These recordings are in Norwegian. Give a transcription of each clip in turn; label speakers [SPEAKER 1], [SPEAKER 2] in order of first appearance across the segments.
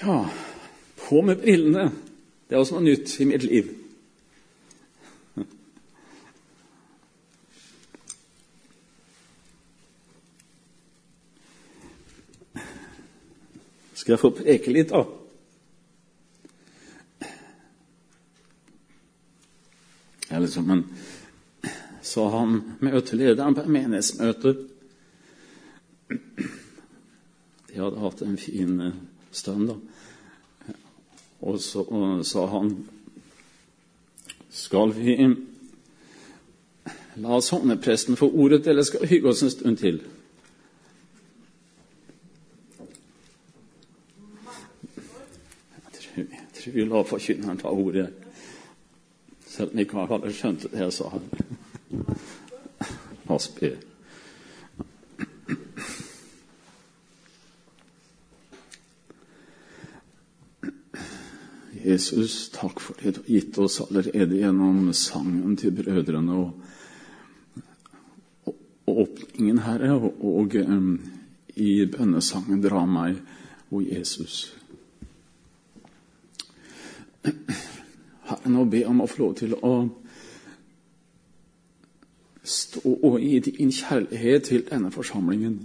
[SPEAKER 1] Ja, på med brillene. Det er også noe nytt i mitt liv. Skal jeg få preke litt, da? Eller som han sa han møtelederen på menighetsmøtet De hadde hatt en fin stund, da. Og så sa han Skal vi la sognepresten få ordet, eller skal vi hygge oss en stund til? Jeg tror, jeg tror vi la forkynneren ta ordet, selv om ikke alle skjønte det jeg sa. La oss be. Jesus, takk for det du har gitt oss allerede gjennom sangen til brødrene og, og, og åpningen, Herre, og, og um, i bønnesangen 'Dra meg', o Jesus. Herre, nå ber jeg om å få lov til å stå i din kjærlighet til denne forsamlingen,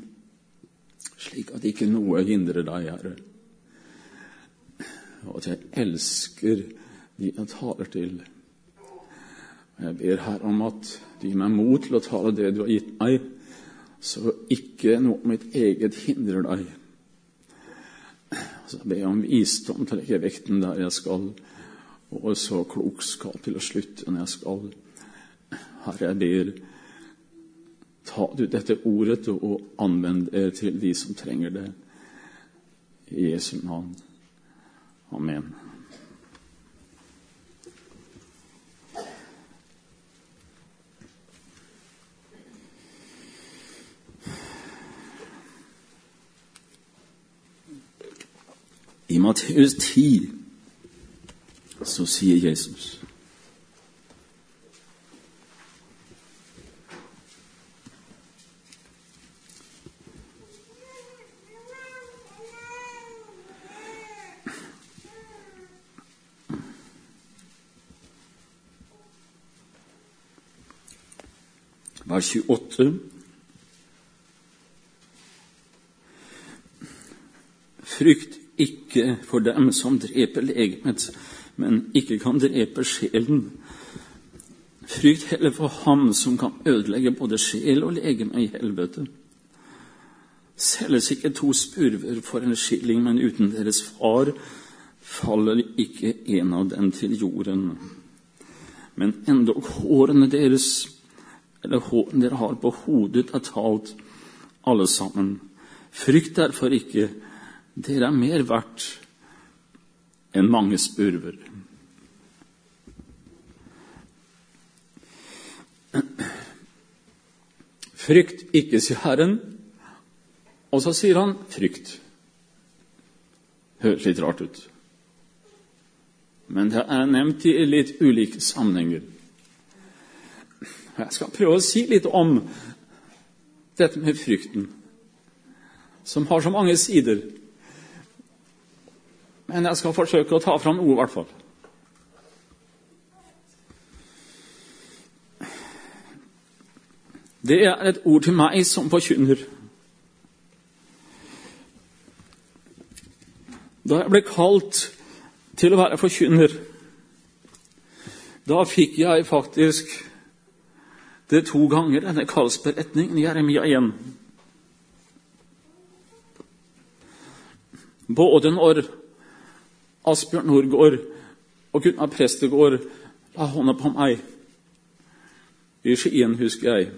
[SPEAKER 1] slik at ikke noe hindrer deg, Herre og at jeg elsker de jeg taler til. Jeg ber her om at du gir meg mot til å tale det du har gitt meg, så ikke noe av mitt eget hindrer deg. Så ber jeg om visdom til å legge vekten der jeg skal, og så klokskap til å slutte når jeg skal. Herre, jeg ber, ta du dette ordet og anvend det til de som trenger det. I Jesu navn. Amen. I Matteus 10 så sier Jesus vers 28. Frykt ikke for dem som dreper legemet, men ikke kan drepe sjelen. Frykt heller for ham som kan ødelegge både sjel og legeme i helvete. Selges ikke to spurver for en skilling, men uten deres far faller ikke en av dem til jorden. Men endog hårene deres dere har på hodet, er talt, alle sammen. Frykt derfor ikke, dere er mer verdt enn mange spurver. Frykt ikke, sier Herren. Og så sier han frykt. Høres litt rart ut. Men det er nevnt i litt ulike sammenhenger. Jeg skal prøve å si litt om dette med frykten, som har så mange sider. Men jeg skal forsøke å ta fram noe, i hvert fall. Det er et ord til meg som forkynner. Da jeg ble kalt til å være forkynner, da fikk jeg faktisk det to ganger denne kallsberetningen i Jeremia igjen. Både når Asbjørn Nordgård og Gunnar Prestegård la hånda på meg i Skien, husker jeg,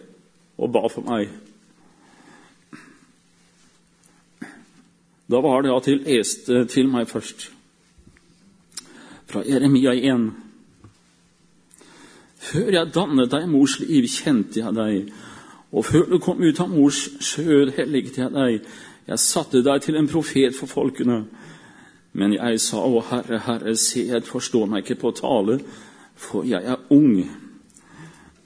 [SPEAKER 1] og ba for meg. Da var det at de leste til meg først, fra Jeremia 1. Før jeg dannet deg mors liv, kjente jeg deg. Og før du kom ut av mors skjød, helliget jeg deg. Jeg satte deg til en profet for folkene. Men jeg sa, Å Herre, Herre, se, jeg forstår meg ikke på tale, for jeg er ung.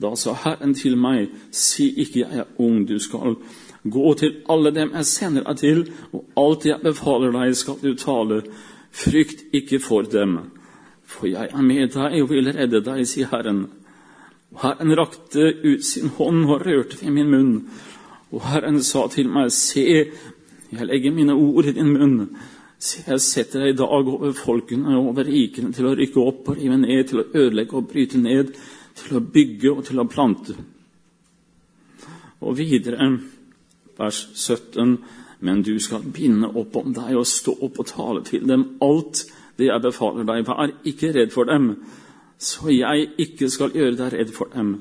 [SPEAKER 1] Da sa Herren til meg, si ikke jeg er ung, du skal gå til alle dem jeg sender deg til, og alt jeg befaler deg, skal du tale. Frykt ikke for dem, for jeg er med deg og vil redde deg, sier Herren. Herren rakte ut sin hånd og rørte ved min munn. Og Herren sa til meg, se, jeg legger mine ord i din munn. Se, jeg setter deg i dag over folkene og over rikene til å rykke opp og rive ned, til å ødelegge og bryte ned, til å bygge og til å plante. Og videre, vers 17, men du skal binde opp om deg og stå opp og tale til dem alt det jeg befaler deg. Vær ikke redd for dem, så jeg ikke skal gjøre deg redd for dem.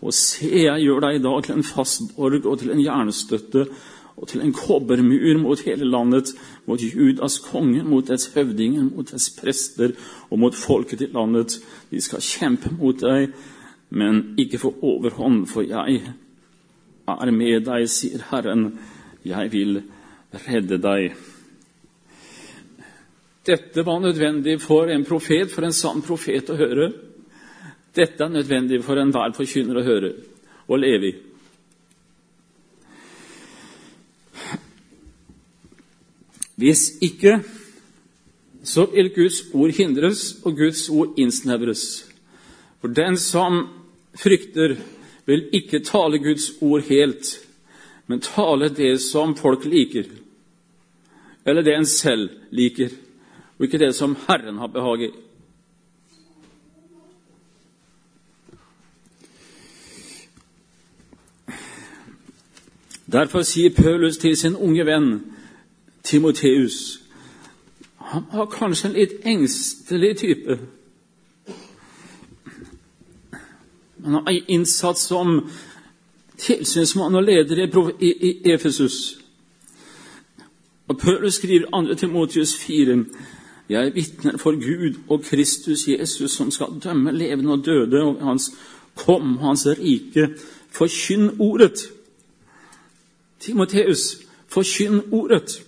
[SPEAKER 1] Og se, jeg gjør deg i dag til en fast borg og til en jernstøtte og til en kobbermur mot hele landet, mot Judas konge, mot dets høvdinger, mot dets prester og mot folket i landet. De skal kjempe mot deg, men ikke få overhånd, for jeg er med deg, sier Herren. Jeg vil redde deg. Dette var nødvendig for en profet, for en sann profet å høre. Dette er nødvendig for enhver forkynner å høre og leve i. Hvis ikke, så vil Guds ord hindres og Guds ord innsnevres. For den som frykter, vil ikke tale Guds ord helt, men tale det som folk liker, eller det en selv liker, ikke det som Herren har behag i. Derfor sier Paulus til sin unge venn Timoteus Han var kanskje en litt engstelig type. Men han har innsatt som tilsynsmann og leder i Efesus. Og Paulus skriver 2. Timotius 4.: Jeg vitner for Gud og Kristus Jesus, som skal dømme levende og døde, og hans kom hans rike. Forkynn ordet. Timoteus, forkynn ordet.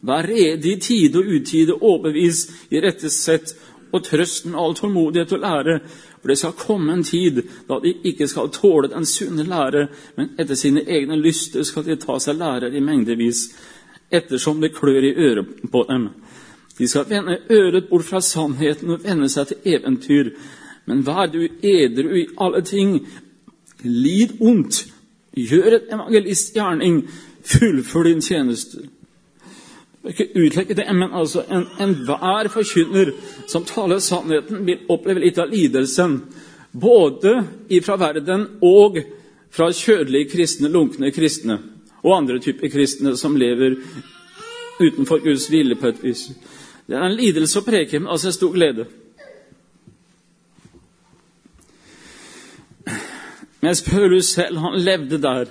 [SPEAKER 1] Vær rede i tide og utide, overbevis i rette sett, og trøst med all tålmodighet og lære. For det skal komme en tid da de ikke skal tåle den sunne lære, men etter sine egne lyster skal de ta seg lærer i mengdevis, ettersom det klør i øret på dem. De skal vende øret bort fra sannheten og vende seg til eventyr. Men vær du edru i alle ting, lid ondt, gjør et evangelistgjerning, fullfør din tjeneste ikke utlegge det, men altså enhver en forkynner som taler sannheten, vil oppleve litt av lidelsen. Både ifra verden og fra kjødelige kristne, lunkne kristne og andre typer kristne som lever utenfor Guds vilje på et vis. Det er en lidelse å preke, men altså en stor glede. Mens Paulus selv han levde der,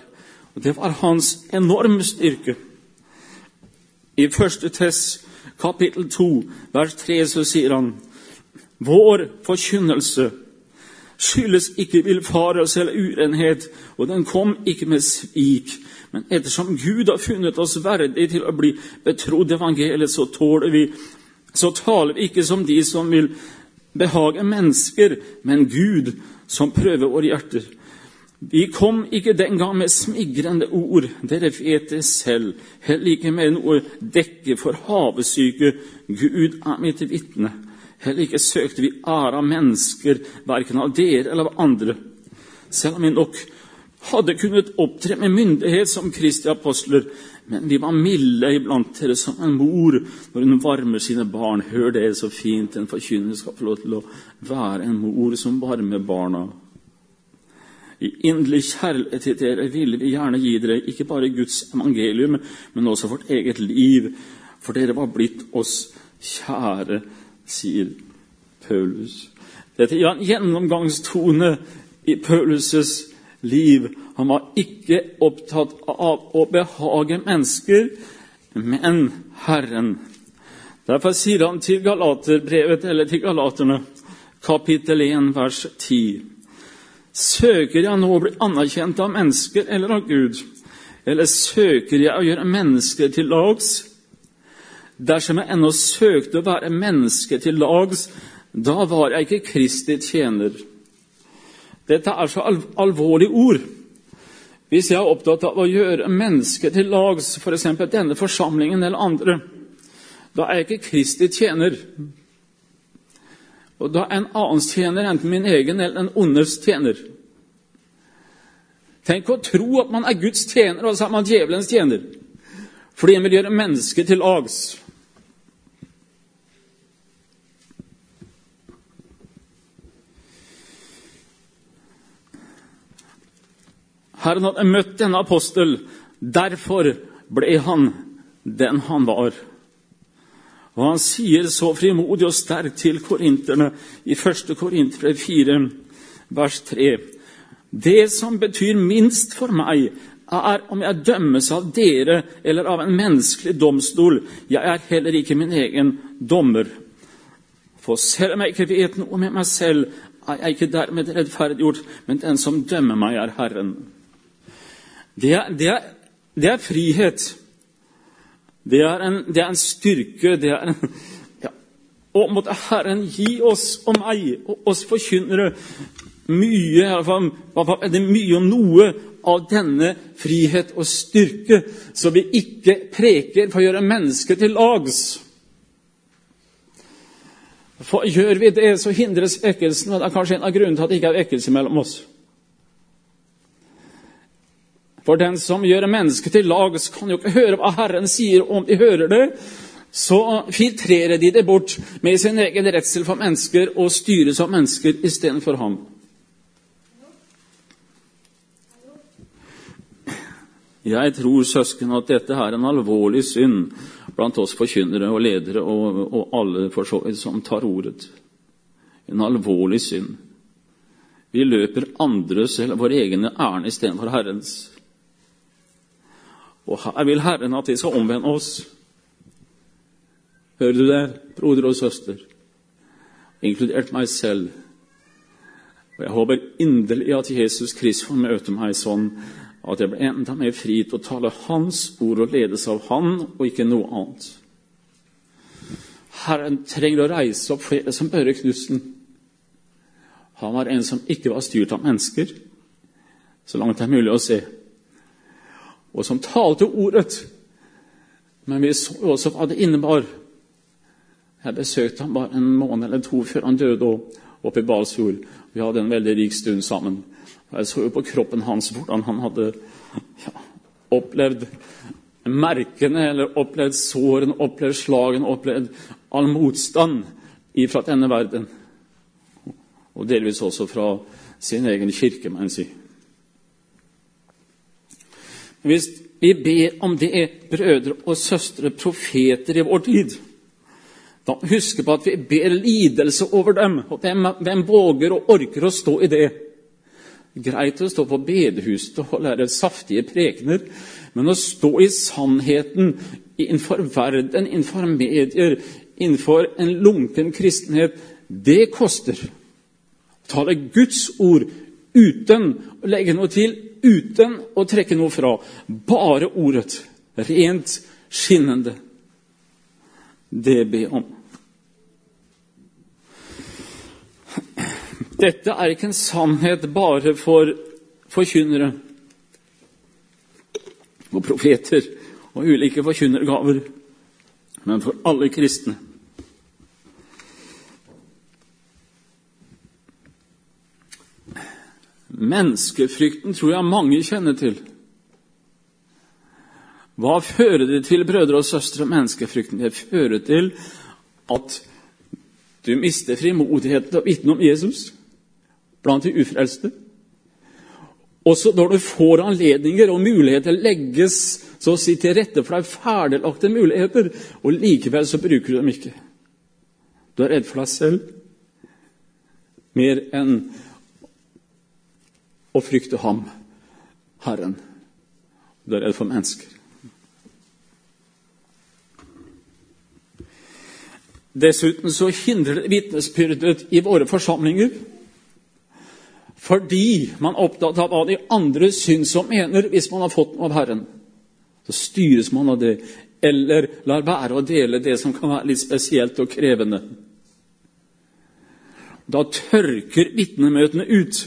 [SPEAKER 1] og det var hans enorme styrke. I første test, kapittel 2, vers 3, så sier han Vår forkynnelse skyldes ikke villfarelse eller urenhet, og den kom ikke med svik. Men ettersom Gud har funnet oss verdig til å bli betrodd evangeliet, så tåler vi så taler vi ikke som de som vil behage mennesker, men Gud som prøver våre hjerter. Vi kom ikke den gang med smigrende ord, dere vet det selv, heller ikke med noe dekke for havesyke. Gud er mitt vitne. Heller ikke søkte vi ære av mennesker, verken av dere eller av andre. Selv om vi nok hadde kunnet opptre med myndighet som Kristi apostler, men vi var milde iblant dere som en mor når hun varmer sine barn. Hør det så fint en forkynner skal få lov til å være en mor som varmer barna. I inderlig kjærlighet til dere ville vi gjerne gi dere ikke bare Guds evangelium, men også vårt eget liv, for dere var blitt oss kjære, sier Paulus. Dette er en gjennomgangstone i Paulus' liv. Han var ikke opptatt av å behage mennesker, men Herren. Derfor sier han til Galaterbrevet, eller til Galaterne, kapittel 1, vers 10. Søker jeg nå å bli anerkjent av mennesker eller av Gud? Eller søker jeg å gjøre mennesker til lags? Dersom jeg ennå søkte å være menneske til lags, da var jeg ikke Kristi tjener. Dette er så al alvorlige ord. Hvis jeg er opptatt av å gjøre mennesker til lags, f.eks. denne forsamlingen eller andre, da er jeg ikke Kristi tjener. Og da er en annens tjener enten min egen eller en ondes tjener. Tenk å tro at man er Guds tjener, og så er man djevelens tjener. Fordi en vil gjøre mennesket til lags. Herren hadde møtt denne apostel. Derfor ble han den han var. Og han sier så frimodig og sterkt til korinterne i 1. Korinter 4, vers 3. Det som betyr minst for meg, er om jeg dømmes av dere eller av en menneskelig domstol. Jeg er heller ikke min egen dommer. For selv om jeg ikke vet noe med meg selv, er jeg ikke dermed rettferdiggjort, men den som dømmer meg, er Herren. Det er, det er, det er frihet. Det er, en, det er en, styrke. Det er en, ja. Og måtte Herren gi oss og meg og oss forkynnere mye, det er mye og noe av denne frihet og styrke, så vi ikke preker for å gjøre mennesket til lags. For Gjør vi det, så hindres vekkelsen, og det er kanskje en av grunnene til at det ikke er vekkelse mellom oss. For den som gjør mennesket til lags, kan jo ikke høre hva Herren sier. Om de hører det, så filtrerer de det bort med sin egen redsel for mennesker og styres av mennesker istedenfor ham. Jeg tror, søsken, at dette er en alvorlig synd blant oss forkynnere og ledere og, og alle for så vidt som tar ordet. En alvorlig synd. Vi løper andres eller våre egne ærend istedenfor Herrens. Og her vil Herren at vi skal omvende oss. Hører du det, broder og søster? Inkludert meg selv. Og Jeg håper inderlig at Jesus Kristus får møte meg sånn at jeg blir enda mer fri til å tale Hans ord og ledes av Han, og ikke noe annet. Herren trenger å reise opp flere som Børre Knutsen. Han var en som ikke var styrt av mennesker, så langt det er mulig å se, og som talte ordet. Men vi så også hva det innebar. Jeg besøkte ham bare en måned eller to før han døde oppe i Balsfjord. Vi hadde en veldig rik stund sammen. Jeg så jo på kroppen hans hvordan han hadde ja, opplevd merkene, eller opplevd sårene, opplevd slagene, opplevd all motstand fra denne verden. Og delvis også fra sin egen kirke, må en si. Hvis vi ber om det er brødre og søstre, profeter i vår tid, da husk på at vi ber lidelse over dem. og Hvem, hvem våger og orker å stå i det? Greit å stå på bedehuset og lære saftige prekener, men å stå i sannheten innenfor verden, innenfor medier, innenfor en lunken kristenhet, det koster. Tale Guds ord uten å legge noe til, uten å trekke noe fra. Bare ordet. Rent skinnende. Det ber om. Dette er ikke en sannhet bare for forkynnere og profeter og ulike forkynnergaver, men for alle kristne. Menneskefrykten tror jeg mange kjenner til. Hva fører det til, brødre og søstre, menneskefrykten? Det fører til at du mister frimodigheten til å vitne om Jesus blant de ufrelste. Også når du får anledninger og muligheter legges så å si til rette for deg ferdiglagte muligheter, og likevel så bruker du dem ikke. Du er redd for deg selv mer enn å frykte ham, Herren. Det er redd for mennesker. Dessuten så hindrer det vitnesbyrdet i våre forsamlinger fordi man er opptatt av hva de andre syns og mener hvis man har fått noe av Herren. Så styres man av det, eller lar være å dele det som kan være litt spesielt og krevende. Da tørker vitnemøtene ut,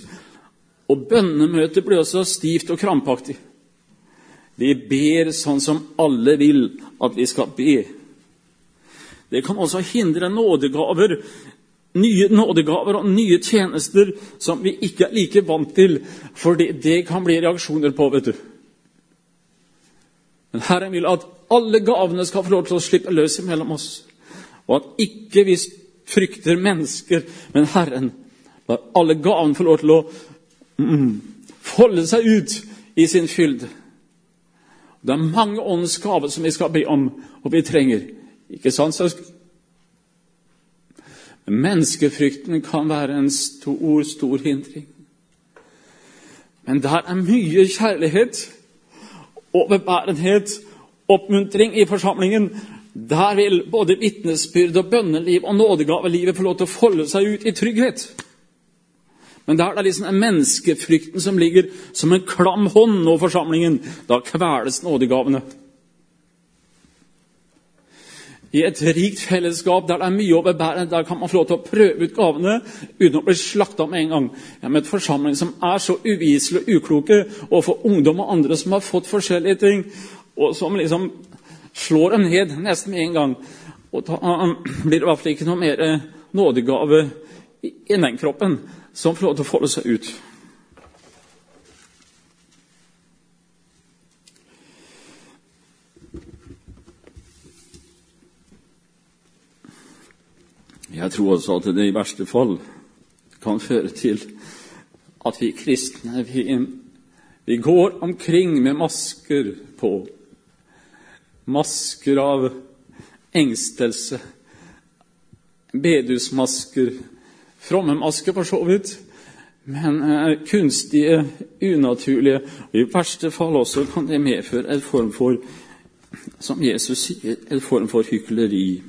[SPEAKER 1] og bønnemøtet blir også stivt og krampaktig. Vi ber sånn som alle vil at vi skal be. Det kan også hindre nådegaver, nye nådegaver og nye tjenester som vi ikke er like vant til, for det, kan bli reaksjoner på, vet du. Men Herren vil at alle gavene skal få lov til å slippe løs mellom oss, og at ikke vi frykter mennesker, men Herren lar alle gavene få lov til å mm, folde seg ut i sin fylde. Det er mange åndens gaver som vi skal be om, og vi trenger. Ikke sant, søsken? Menneskefrykten kan være en stor, stor hindring. Men der er mye kjærlighet, overbærenhet, oppmuntring i forsamlingen. Der vil både vitnesbyrd og bønneliv og nådegavelivet få lov til å folde seg ut i trygghet. Men der det er liksom menneskefrykten som ligger som en klam hånd over forsamlingen, da kveles nådegavene. I et rikt fellesskap der det er mye overbærende, der kan man få lov til å prøve ut gavene uten å bli slakta med en gang. Jeg et forsamling som er så uviselige og ukloke, og for ungdom og andre som har fått forskjellige ting, og som liksom slår dem ned nesten med en gang. Og da blir det i hvert fall ikke noe mer eh, nådegave i den kroppen som får lov til å folde seg ut. Jeg tror også at det i verste fall kan føre til at vi kristne vi, vi går omkring med masker på. Masker av engstelse. Bedusmasker. Fromme masker, for så vidt. Men eh, kunstige, unaturlige. og I verste fall også kan det medføre en form for, som Jesus sier, en form for hykleri.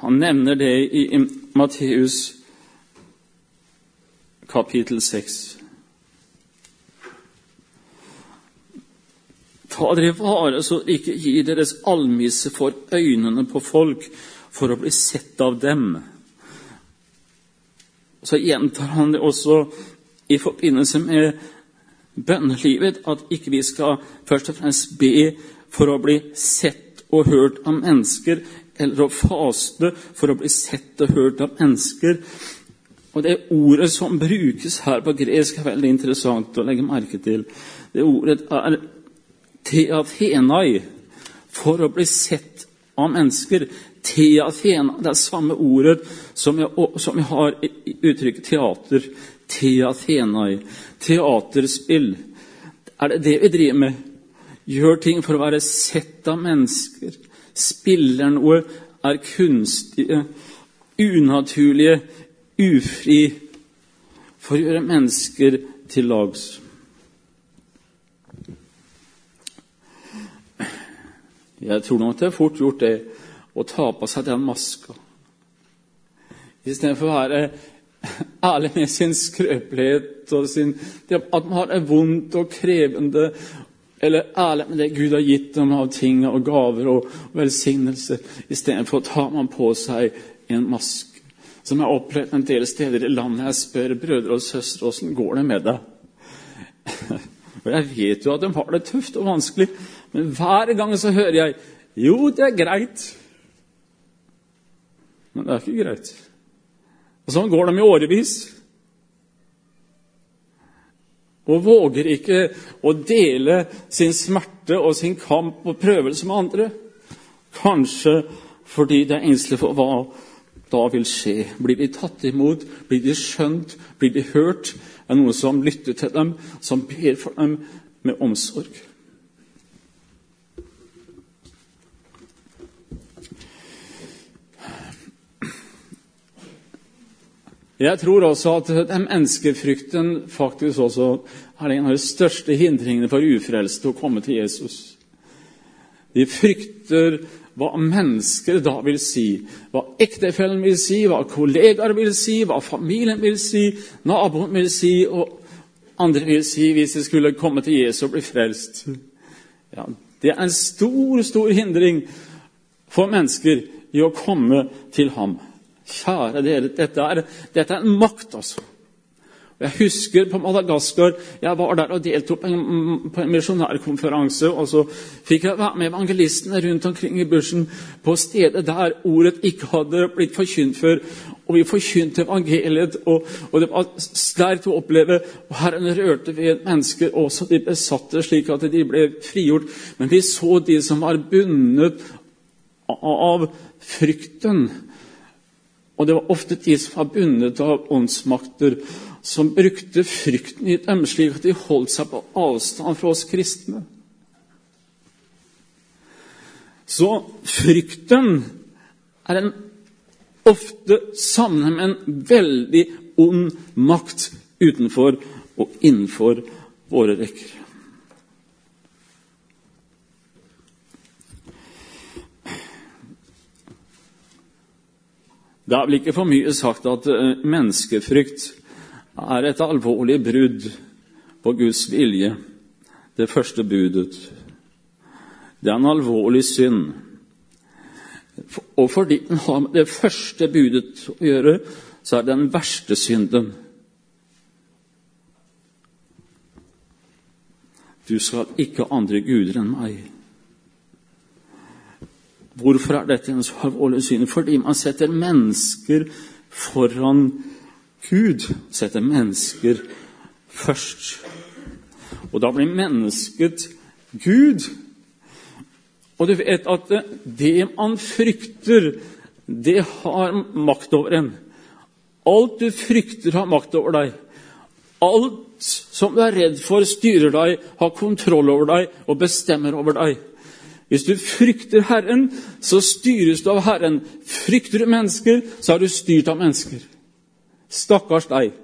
[SPEAKER 1] Han nevner det i, i Matteus kapittel 6. Ta dere vare så ikke gi deres almisse for øynene på folk for å bli sett av dem. Så gjentar han det også i forbindelse med bønnelivet, at ikke vi skal først og fremst be for å bli sett og hørt av mennesker, eller å faste for å bli sett og hørt av mennesker. Og Det ordet som brukes her på gresk, er veldig interessant å legge merke til. Det ordet er teathenai, for å bli sett av mennesker. Teathena, det er samme ordet som vi som jeg har i uttrykket teater. Teatenai. Teaterspill. Er det det vi driver med? Gjør ting for å være sett av mennesker spiller noe, er kunstige, unaturlige, ufri, for å gjøre mennesker til lags. Jeg tror nok det er fort gjort det å ta på seg den maska. Istedenfor å være ærlig med sin skrøpelighet og sin, at man har det vondt og krevende eller ærlig med det Gud har gitt dem av ting og gaver og velsignelser. Istedenfor tar man på seg en maske. Som jeg har opplevd en del steder i landet. Jeg spør brødre og søstre åssen går det med deg. Og jeg vet jo at de har det tøft og vanskelig, men hver gang så hører jeg jo, det er greit. Men det er ikke greit. Og sånn går de i årevis og våger ikke å dele sin smerte og sin kamp og prøvelse med andre. Kanskje fordi de er engstelige for hva da vil skje. Blir de tatt imot? Blir de skjønt? Blir de hørt? Er det noen som lytter til dem, som ber for dem med omsorg? Jeg tror også at den menneskefrykten faktisk også er en av de største hindringene for ufrelste å komme til Jesus. De frykter hva mennesker da vil si, hva ektefellen vil si, hva kollegaer vil si, hva familien vil si, naboen vil si, og andre vil si hvis de skulle komme til Jesus og bli frelst. Ja, det er en stor, stor hindring for mennesker i å komme til ham. Kjære dere, dette er, dette er en makt, altså. Jeg husker på Madagaskar Jeg var der og deltok på en, på en misjonærkonferanse. og Så fikk jeg være med evangelistene rundt omkring i bushen på stedet der ordet ikke hadde blitt forkynt før. Og vi forkynte evangeliet, og, og, det var sterkt å oppleve. og Herren rørte ved mennesker, også de besatte, slik at de ble frigjort. Men vi så de som var bundet av frykten. Og det var ofte de som var bundet av åndsmakter som brukte frykten i dem slik at de holdt seg på avstand fra oss kristne. Så frykten er en ofte sammenheng med en veldig ond makt utenfor og innenfor våre rekker. Det er vel ikke for mye sagt at eh, menneskefrykt er et alvorlig brudd på Guds vilje, det første budet. Det er en alvorlig synd. Og fordi den har med det første budet å gjøre, så er det den verste synden. Du skal ikke ha andre guder enn meg. Hvorfor er dette en så alvorlig synd? Fordi man setter mennesker foran Gud setter mennesker først. Og da blir mennesket Gud. Og du vet at det man frykter, det har makt over en. Alt du frykter, har makt over deg. Alt som du er redd for, styrer deg, har kontroll over deg og bestemmer over deg. Hvis du frykter Herren, så styres du av Herren. Frykter du mennesker, så er du styrt av mennesker. Stakkars deg.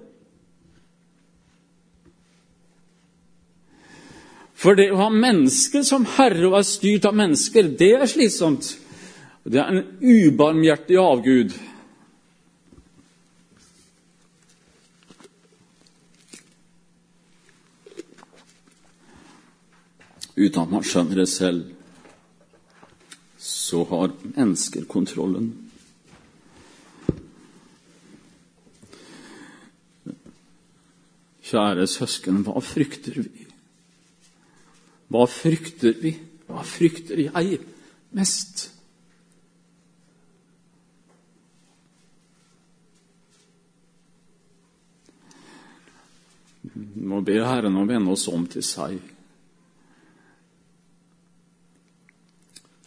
[SPEAKER 1] For det å ha mennesker som herre og være styrt av mennesker, det er slitsomt. Det er en ubarmhjertig avgud. Uten at man skjønner det selv, så har mennesker kontrollen. Kjære søsken, hva frykter vi? Hva frykter vi? Hva frykter jeg mest? Vi må be Herren å vende oss om til seg.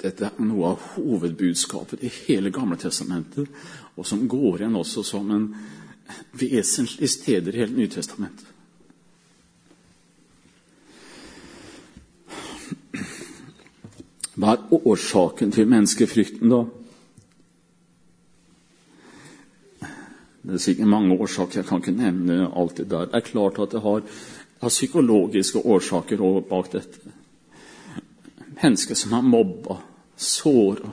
[SPEAKER 1] Dette er noe av hovedbudskapet i hele Gamle testamentet, og som går igjen også som en vesentlig steder i hele Nytestamentet. Hva er årsaken til menneskefrykten, da? Det er sikkert mange årsaker, jeg kan ikke nevne alt det der. Det er klart at det har, har psykologiske årsaker bak dette. Mennesker som er mobba, såra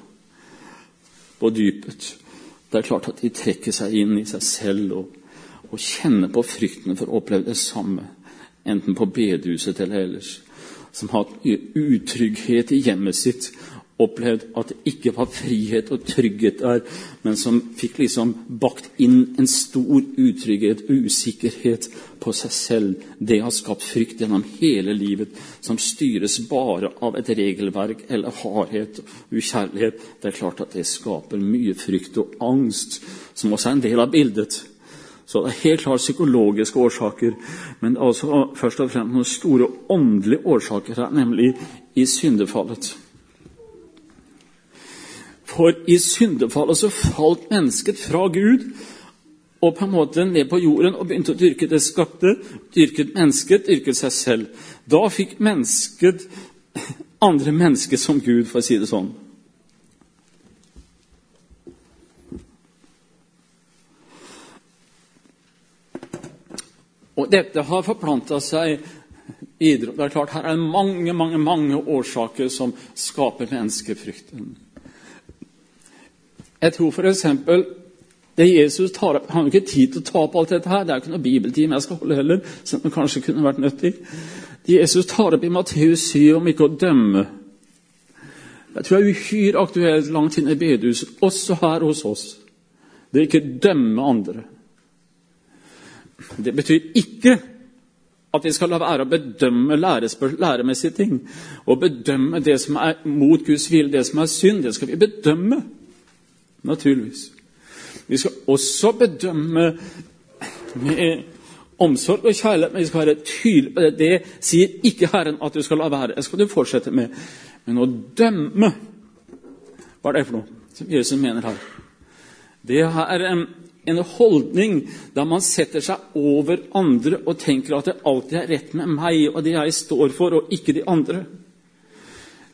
[SPEAKER 1] på dypet. Det er klart at de trekker seg inn i seg selv og, og kjenner på frykten for å oppleve det samme, enten på bedehuset eller ellers som har hatt utrygghet i hjemmet sitt, opplevd at det ikke var frihet og trygghet der, men som fikk liksom bakt inn en stor utrygghet, usikkerhet på seg selv. Det har skapt frykt gjennom hele livet, som styres bare av et regelverk eller hardhet og ukjærlighet. Det er klart at det skaper mye frykt og angst, som også er en del av bildet. Så det er helt klart psykologiske årsaker, men altså først og fremst noen store åndelige årsaker her, nemlig i syndefallet. For i syndefallet så falt mennesket fra Gud og på en måte ned på jorden og begynte å dyrke det skapte, dyrket mennesket, dyrket seg selv. Da fikk mennesket andre mennesker som Gud, for å si det sånn. Og dette har forplanta seg videre. Det er klart, Her er det mange mange, mange årsaker som skaper menneskefrykten. Jeg tror f.eks. det Jesus tar opp Han har jo ikke tid til å ta opp alt dette her. Det er jo ikke noe bibeltime jeg skal holde heller, som det kanskje kunne vært nødt til. Det Jesus tar opp i Matteus 7 om ikke å dømme. Jeg tror jeg er uhyre aktuelt langt inne i bedehuset, også her hos oss. Det er ikke dømme andre. Det betyr ikke at vi skal la være å bedømme læremessige ting. Og bedømme det som er mot Guds vilje, det som er synd. Det skal vi bedømme, naturligvis. Vi skal også bedømme med omsorg og kjærlighet, men vi skal være tydelige på det. Det sier ikke Herren at du skal la være. Det skal du fortsette med. Men å dømme Hva er det for noe som Jesus mener her? Det er en, holdning der man setter seg over andre og tenker at det alltid er rett med meg og det jeg står for, og ikke de andre.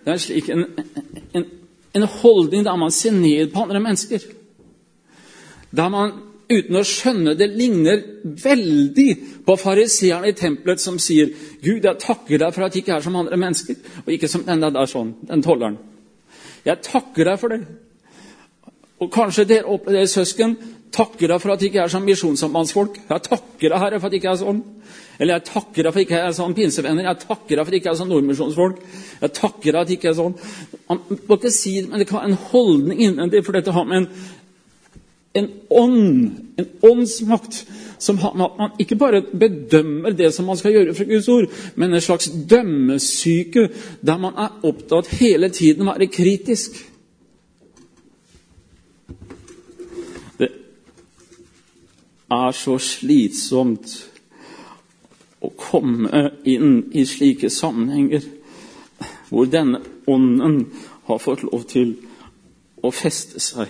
[SPEAKER 1] Det er slik en, en, en holdning der man ser ned på andre mennesker. Der man uten å skjønne det ligner veldig på fariseerne i tempelet som sier Gud, jeg takker deg for at jeg ikke er som andre mennesker, og ikke som den der sånn, den tolleren. Jeg takker deg for det. Og kanskje dere opplever det, søsken. Takker deg for at jeg ikke er som misjonssambandsfolk. Jeg takker deg, Herre, for at jeg ikke er sånn. Eller jeg takker deg for ikke jeg er sånn pinsevenner. Jeg takker deg for ikke jeg er sånn nordmisjonsfolk. Jeg takker deg jeg ikke er sånn. Man må ikke si det, men det kan være en holdning innvendig, for dette har med en en ånd, en åndsmakt, som har, at man ikke bare bedømmer det som man skal gjøre fra Guds ord, men en slags dømmesyke der man er opptatt hele tiden å være kritisk. Det er så slitsomt å komme inn i slike sammenhenger hvor denne ånden har fått lov til å feste seg.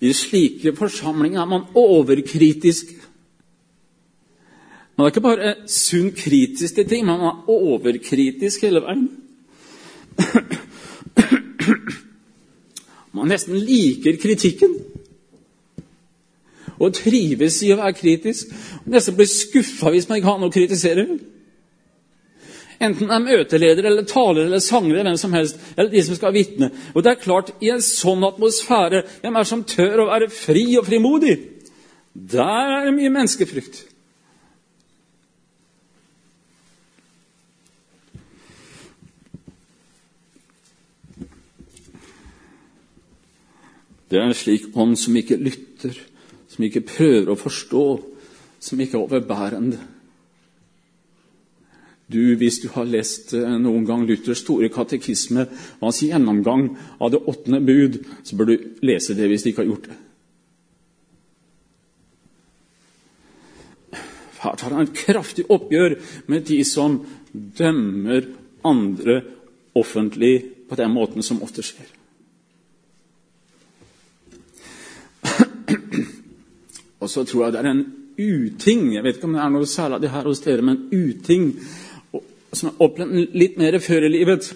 [SPEAKER 1] I slike forsamlinger er man overkritisk. Man er ikke bare sunn kritisk til ting, man er overkritisk hele veien. Man nesten liker kritikken og trives i å være kritisk. Nesten blir skuffa hvis man ikke har noe å kritisere. Enten det er møteleder eller taler eller sanger eller hvem som helst, eller de som skal vitne. Og det er klart, i en sånn atmosfære, hvem er som tør å være fri og frimodig? Der er det mye menneskefrykt. Det er en slik ånd som ikke lytter, som ikke prøver å forstå, som ikke er overbærende. Du, Hvis du har lest eh, noen gang Luthers store katekisme og hans gjennomgang av det åttende bud, så bør du lese det hvis du ikke har gjort det. Her tar han et kraftig oppgjør med de som dømmer andre offentlig på den måten som ofte skjer. Og så tror jeg det er en uting Jeg vet ikke om det er noe særlig av det her hos dere, men uting som har opplevd litt mer før i livet,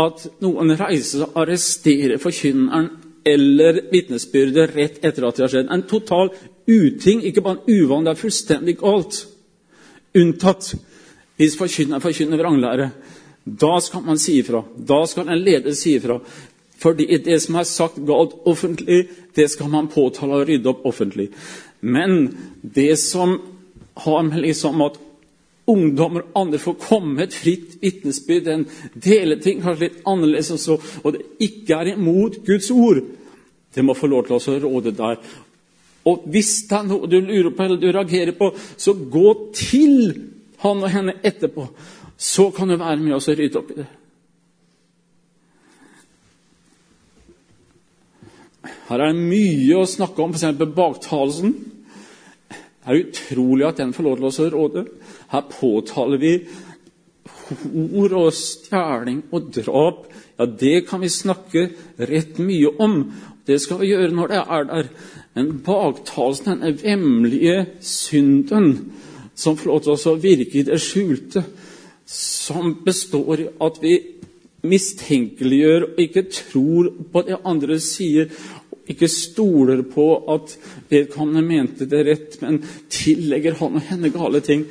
[SPEAKER 1] at noen reiser og arresterer forkynneren eller vitnesbyrdet rett etter at det har skjedd. En total uting, ikke bare en uvan, det er fullstendig galt. Unntatt hvis forkynneren forkynner vranglære. Da skal man si ifra. Da skal en leder si ifra. Fordi det som er sagt galt offentlig, det skal man påtale og rydde opp offentlig. Men det som har med liksom at ungdommer og andre får komme et fritt vitnesbyrd, en dele ting kanskje litt annerledes, og, så, og det ikke er imot Guds ord, det må få lov til å råde der. Og hvis det er noe du lurer på eller du reagerer på, så gå til han og henne etterpå. Så kan du være med oss og rydde opp i det. Her er det mye å snakke om, f.eks. baktalelsen. Det er utrolig at den får lov til å råde. Her påtaler vi hor og stjeling og drap. Ja, det kan vi snakke rett mye om. Det skal vi gjøre når det er der. Men baktalelsen, denne vemmelige synden som får lov til å virke i det skjulte, som består i at vi mistenkeliggjør og ikke tror på det andre sier, ikke stoler på at vedkommende mente det rett, men tillegger han og henne gale ting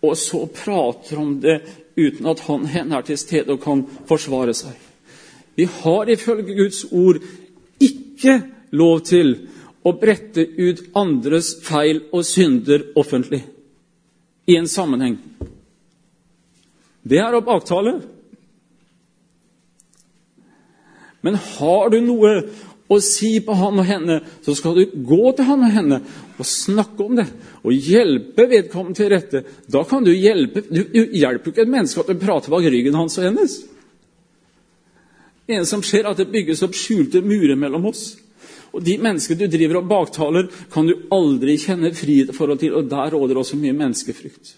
[SPEAKER 1] og så prater om det uten at han henne er til stede og kan forsvare seg. Vi har ifølge Guds ord ikke lov til å brette ut andres feil og synder offentlig i en sammenheng. Det er å baktale. Men har du noe og si på han og henne, så skal du gå til han og henne og snakke om det og hjelpe vedkommende til rette. Da kan du hjelpe Du, du hjelper ikke et menneske at du prater bak ryggen hans og hennes. Det eneste som skjer, er at det bygges opp skjulte murer mellom oss. Og De menneskene du driver og baktaler, kan du aldri kjenne frihet i forhold til, og der råder også mye menneskefrykt.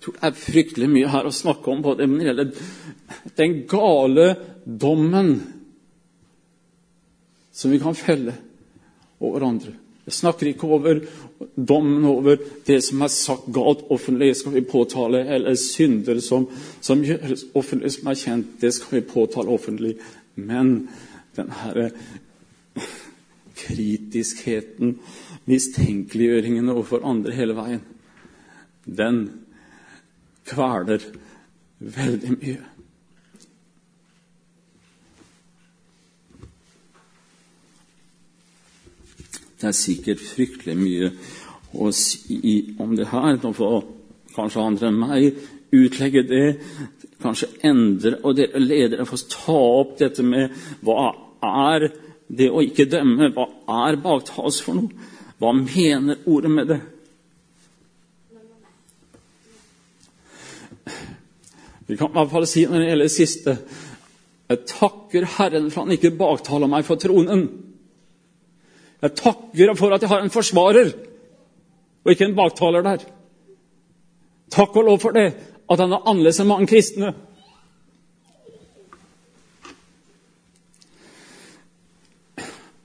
[SPEAKER 1] Tror det er fryktelig mye her å snakke om både når det gjelder den gale dommen som vi kan felle over andre. Jeg snakker ikke over dommen over det som er sagt galt offentlig, skal vi påtale, eller synder som, som gjøres offentlig, som er kjent, det skal vi påtale offentlig. Men den herre kritiskheten, mistenkeliggjøringen overfor andre hele veien, den kveler veldig mye. Det er sikkert fryktelig mye å si om det her. Nå får kanskje andre enn meg utlegge det, kanskje endre Og dere ledere får ta opp dette med hva er det å ikke dømme? Hva er baktas for noe? Hva mener ordet med det? Vi kan i hvert fall si når det gjelder det siste Jeg takker Herren for at han ikke baktaler meg for tronen. Jeg takker for at jeg har en forsvarer, og ikke en baktaler der. Takk og lov for det, at han er annerledes enn mange kristne.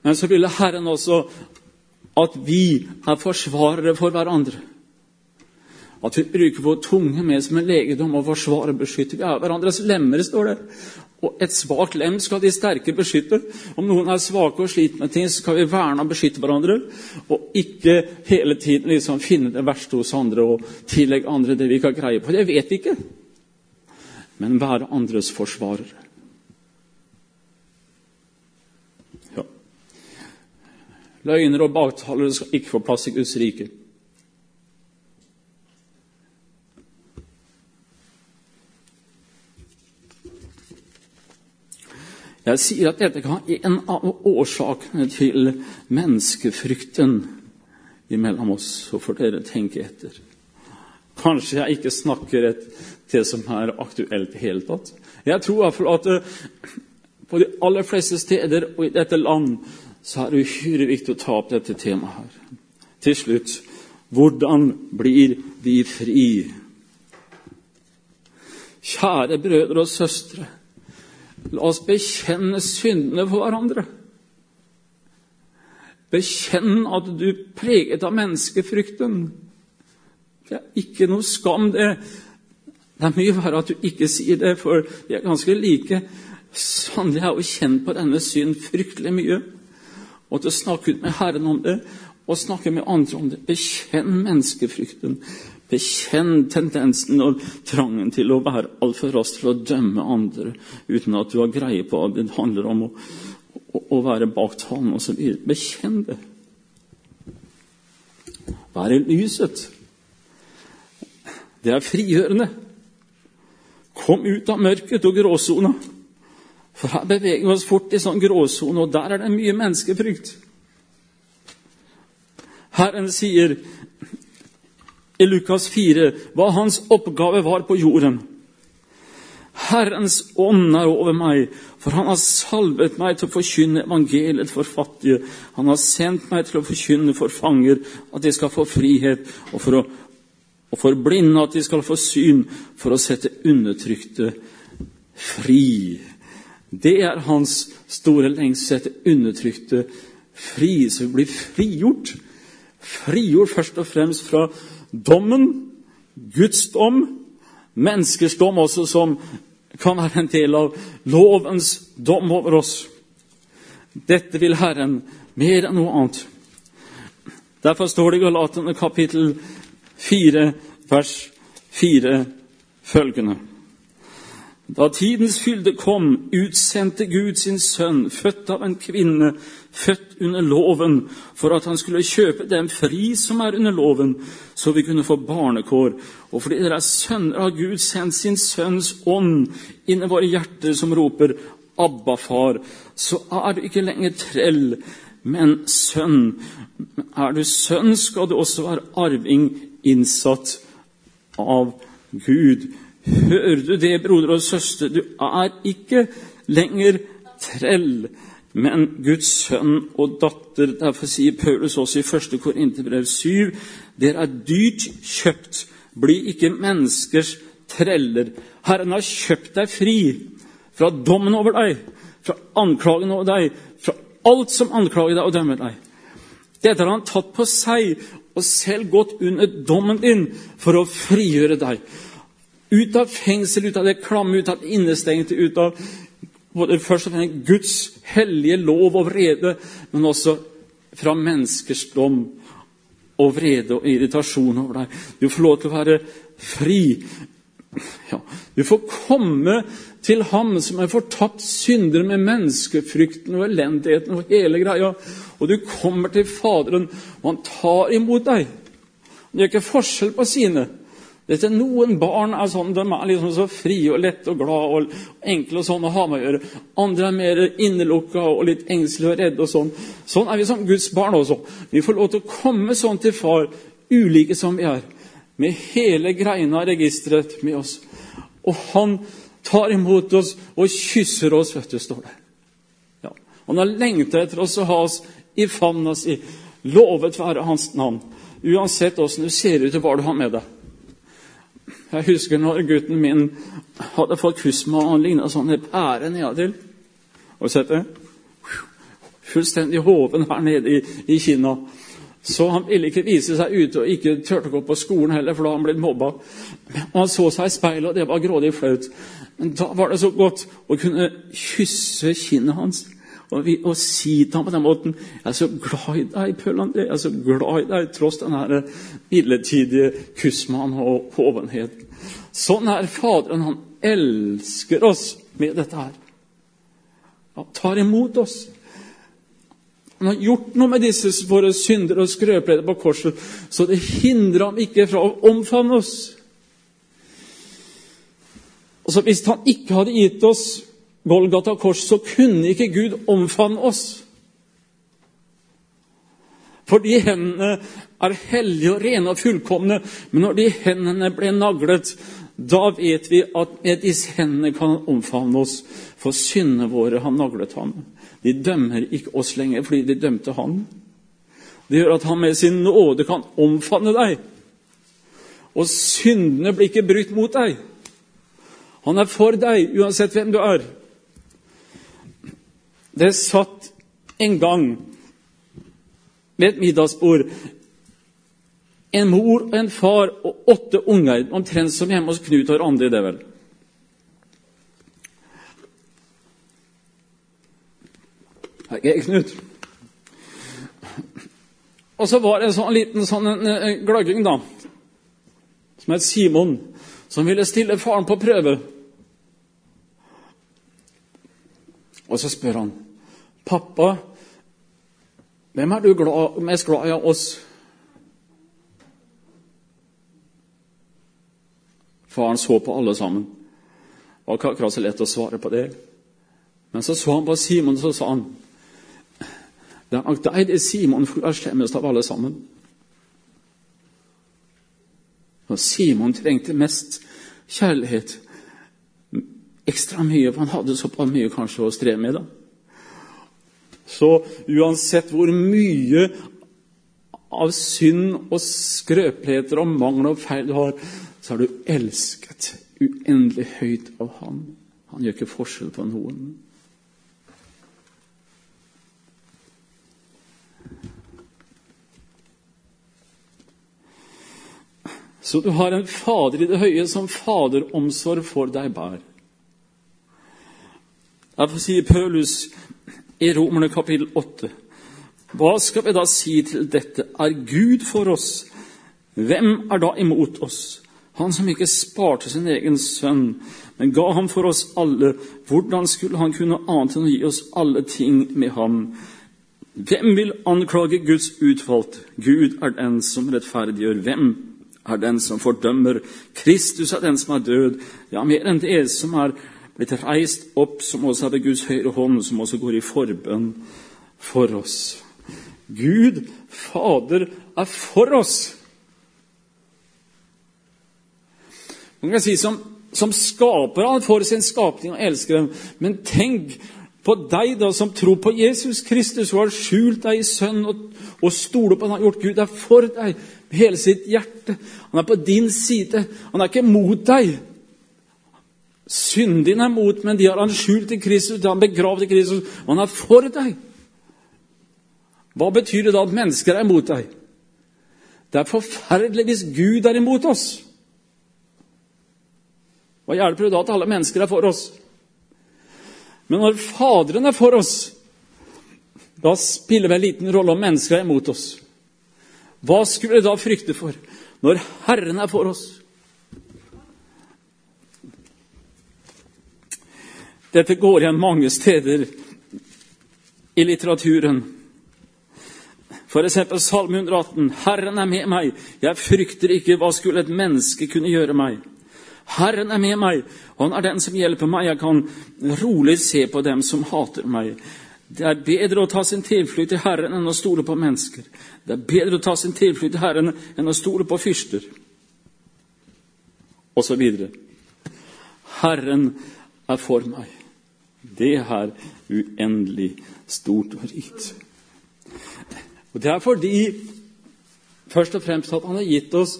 [SPEAKER 1] Men så ville Herren også at vi er forsvarere for hverandre. At vi bruker vår tunge med som en legedom og forsvarer og beskytter. Vi er hverandres lemmer, står det. Og et svakt lem skal de sterke beskytte. Om noen er svake og sliter med ting, så skal vi verne og beskytte hverandre. Og ikke hele tiden liksom finne det verste hos andre og tillegge andre det vi ikke har greie på. Det vet vi ikke. Men være andres forsvarere. Ja. Løgner og baktalere skal ikke få plass i Guds rike. Jeg sier at dette kan være en av årsakene til menneskefrykten imellom oss. Så får dere tenke etter. Kanskje jeg ikke snakker et, det som er aktuelt i hele tatt. Jeg tror i hvert fall at eh, på de aller fleste steder og i dette land så er det uhyre viktig å ta opp dette temaet her. Til slutt hvordan blir vi fri? Kjære brødre og søstre. La oss bekjenne syndene for hverandre. Bekjenn at du er preget av menneskefrykten. Det er ikke noe skam, det. Det er mye verre at du ikke sier det, for vi er ganske like. Sannelig er å kjenne på denne synd fryktelig mye. Og til å snakke ut med Herren om det, og snakke med andre om det. Bekjenn menneskefrykten. Bekjenn tendensen og trangen til å være altfor rask til å dømme andre uten at du har greie på at det handler om å, å, å være baktalende osv. Bekjenn det. Vær i lyset. Det er frigjørende. Kom ut av mørket og gråsona. For her beveger vi oss fort i sånn gråsone, og der er det mye menneskefrykt. Herren sier i Lukas 4 hva hans oppgave var på jorden. Herrens ånd er over meg, for han har salvet meg til å forkynne evangeliet for fattige. Han har sendt meg til å forkynne for fanger at de skal få frihet, og for, å, og for blinde at de skal få syn, for å sette undertrykte fri. Det er hans store lengsel, sette undertrykte fri, så vi blir frigjort. Frigjort først og fremst fra dommen, Guds dom, menneskers dom også, som kan være en del av lovens dom over oss. Dette vil Herren mer enn noe annet. Derfor står det i Galatene kapittel 4, vers 4 følgende. Da tidens fylde kom, utsendte Gud sin sønn, født av en kvinne, født under loven, for at han skulle kjøpe dem fri som er under loven, så vi kunne få barnekår. Og fordi dere er sønner, har Gud sendt sin sønns ånd inn i våre hjerter, som roper Abba, far. Så er du ikke lenger trell, men sønn. Er du sønn, skal du også være arving, innsatt av Gud. Hører du det, broder og søster? Du er ikke lenger trell, men Guds sønn og datter. Derfor sier Paulus også i 1. Korinterbrev 7.: Dere er dyrt kjøpt. Bli ikke menneskers treller. Herren har kjøpt deg fri fra dommen over deg, fra anklagen over deg, fra alt som anklager deg og dømmer deg. Dette har han tatt på seg og selv gått under dommen din for å frigjøre deg. Ut av fengsel, ut av det klamme, ut av det innestengte, ut av først og fremst Guds hellige lov og vrede, men også fra menneskers dom og vrede og irritasjon over deg. Du får lov til å være fri. Ja, du får komme til ham som er fortapt synder med menneskefrykten og elendigheten og hele greia. Og du kommer til Faderen, og han tar imot deg. Han gjør ikke forskjell på sine. Dette, noen barn er sånn, de er liksom så frie og lette og glade og enkle og sånn å ha med å gjøre. Andre er mer innelukka og litt engstelige og redde. og Sånn Sånn er vi som Guds barn også. Vi får lov til å komme sånn til Far, ulike som vi er, med hele greina av registeret med oss. Og han tar imot oss og kysser oss, vet du, står det. Ja. Han har lengta etter oss å ha oss i favna si. Lovet være hans navn. Uansett åssen du ser ut og hva du har med deg. Jeg husker når gutten min hadde fått kusma, og han ligna sånn en pære nedatil. Og sett det? Fullstendig hoven her nede i, i kinna. Så han ville ikke vise seg ute og ikke turte å gå på skolen heller, for da hadde han blitt mobba. Og han så seg i speilet, og det var grådig flaut. Men da var det så godt å kunne kysse kinnet hans og, vi, og, si til ham på den måten 'Jeg er så glad i deg, Pøl André. Jeg er så glad i deg', tross den midlertidige kusmaen og hovenheten. Sånn er Faderen. Han elsker oss med dette her. Han tar imot oss. Han har gjort noe med disse våre synder og skrøpeligheter på korset, så det hindrer ham ikke fra å omfavne oss. Og så Hvis han ikke hadde gitt oss Golgata kors, så kunne ikke Gud omfavne oss. For de hendene er hellige og rene og fullkomne, men når de hendene ble naglet, da vet vi at med disse hendene kan han omfavne oss, for syndene våre har naglet ham. De dømmer ikke oss lenger fordi de dømte han. Det gjør at han med sin nåde kan omfavne deg. Og syndene blir ikke brutt mot deg. Han er for deg, uansett hvem du er. Det satt en gang ved et middagsbord en mor og en far og åtte unger, omtrent som hjemme hos Knut og Randi, det vel. Hei, Knut. Og så var det en sånn liten sånn, en, glagling, da, som het Simon, som ville stille faren på prøve. Og så spør han 'Pappa, hvem er du glad, mest glad i av oss?' Faren så på alle sammen. Det var ikke akkurat så lett å svare på det. Men så så han på Simon, så sa han Det er nok deg, det Simon, du er slemmest av alle sammen. Og Simon trengte mest kjærlighet. Ekstra mye, for han hadde såpass mye kanskje å streve med. da. Så uansett hvor mye av synd og skrøpeligheter og mangel og feil du har, så er du elsket uendelig høyt av Han. Han gjør ikke forskjell på noen. Så du har en Fader i det høye som faderomsorg for deg bær. Derfor sier Paulus i Romerne kapittel 8. Hva skal vi da si til dette? Er Gud for oss? Hvem er da imot oss? Han som ikke sparte sin egen sønn, men ga ham for oss alle. Hvordan skulle han kunne annet enn å gi oss alle ting med ham? Hvem vil anklage Guds utvalgte? Gud er den som rettferdiggjør. Hvem er den som fordømmer? Kristus er den som er død. Ja, mer enn det som er blitt reist opp, som også er ved Guds høyre hånd, som også går i forbønn for oss. Gud Fader er for oss. Man kan si som, som skaper han for sin skapning og elsker dem. Men tenk på deg da som tror på Jesus Kristus og har skjult deg i Sønn og, og stoler på han har gjort Gud er for deg med hele sitt hjerte. Han er på din side. Han er ikke mot deg. Synden din er mot, men de har han skjult i Kristus, de har han begravd i Kristus. Og han er for deg. Hva betyr det da at mennesker er imot deg? Det er forferdelig hvis Gud er imot oss. Hva hjelper det da at alle mennesker er for oss? Men når Faderen er for oss, da spiller det en liten rolle om mennesker er imot oss. Hva skulle vi da frykte for når Herren er for oss? Dette går igjen mange steder i litteraturen. F.eks. Salme 118.: Herren er med meg, jeg frykter ikke, hva skulle et menneske kunne gjøre meg? Herren er med meg, han er den som hjelper meg. Jeg kan rolig se på dem som hater meg. Det er bedre å ta sin tilflukt til Herren enn å stole på mennesker. Det er bedre å ta sin tilflukt til Herren enn å stole på fyrster. Og så videre. Herren er for meg. Det er uendelig stort og rikt. Og Det er fordi først og fremst at han har gitt oss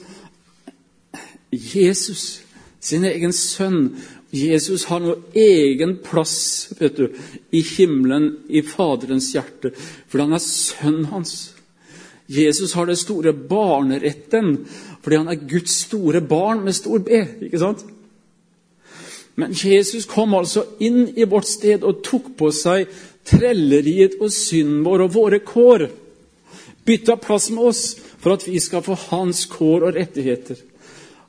[SPEAKER 1] Jesus sin egen sønn. Jesus har noe egen plass vet du, i himmelen, i Faderens hjerte, fordi han er sønnen hans. Jesus har den store barneretten fordi han er Guds store barn med stor B. ikke sant? Men Jesus kom altså inn i vårt sted og tok på seg trelleriet og synden vår og våre kår. Bytta plass med oss for at vi skal få hans kår og rettigheter.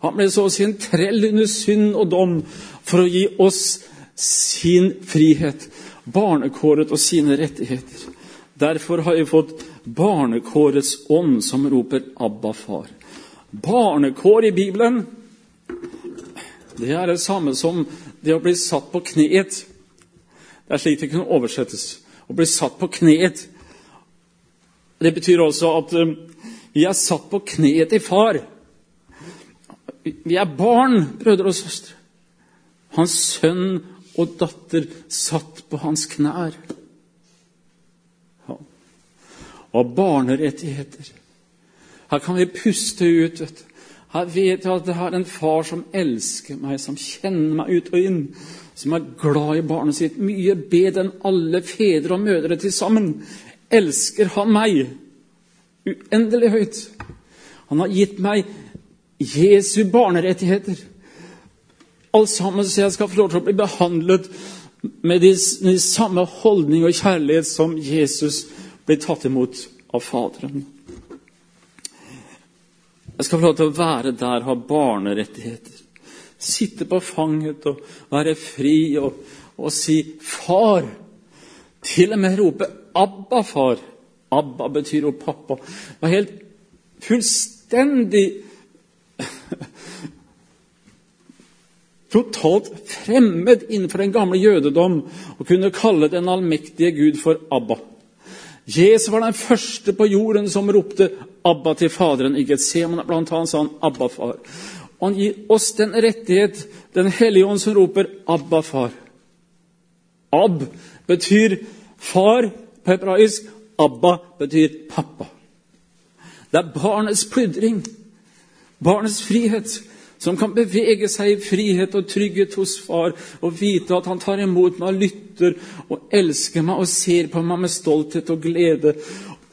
[SPEAKER 1] Han ble så å si en trell under synd og dom for å gi oss sin frihet, barnekåret og sine rettigheter. Derfor har vi fått barnekårets ånd, som roper 'Abba, far'. Barnekår i Bibelen det er det samme som det å bli satt på kneet. Det er slik det kunne oversettes. Å bli satt på kneet. Det betyr også at eh, vi er satt på kneet til far. Vi er barn, brødre og søstre. Hans sønn og datter satt på hans knær. Ja. Og barnerettigheter. Her kan vi puste ut. vet du. Her vet jeg at jeg har en far som elsker meg, som kjenner meg ut og inn, som er glad i barnet sitt. Mye bedre enn alle fedre og mødre til sammen. Elsker han meg uendelig høyt. Han har gitt meg Jesu barnerettigheter. Alt sammen så jeg skal få lov til å bli behandlet med de, de samme holdning og kjærlighet som Jesus ble tatt imot av Faderen. Jeg skal få lov til å være der, ha barnerettigheter. Sitte på fanget og være fri og, og si 'far'. Til og med rope 'Abba, far'. Abba betyr jo pappa. Det var helt fullstendig totalt fremmed innenfor den gamle jødedom å kunne kalle den allmektige Gud for Abba. Jesus var den første på jorden som ropte Abba til Faderen i Getsemane. Blant annet sa han Abba, far. Og han gir oss den rettighet, Den hellige ånd, som roper Abba, far. Ab betyr far på hebraisk. Abba betyr pappa. Det er barnets pludring. Barnets frihet, som kan bevege seg i frihet og trygghet hos far og vite at han tar imot meg og lytter og elsker meg og ser på meg med stolthet og glede.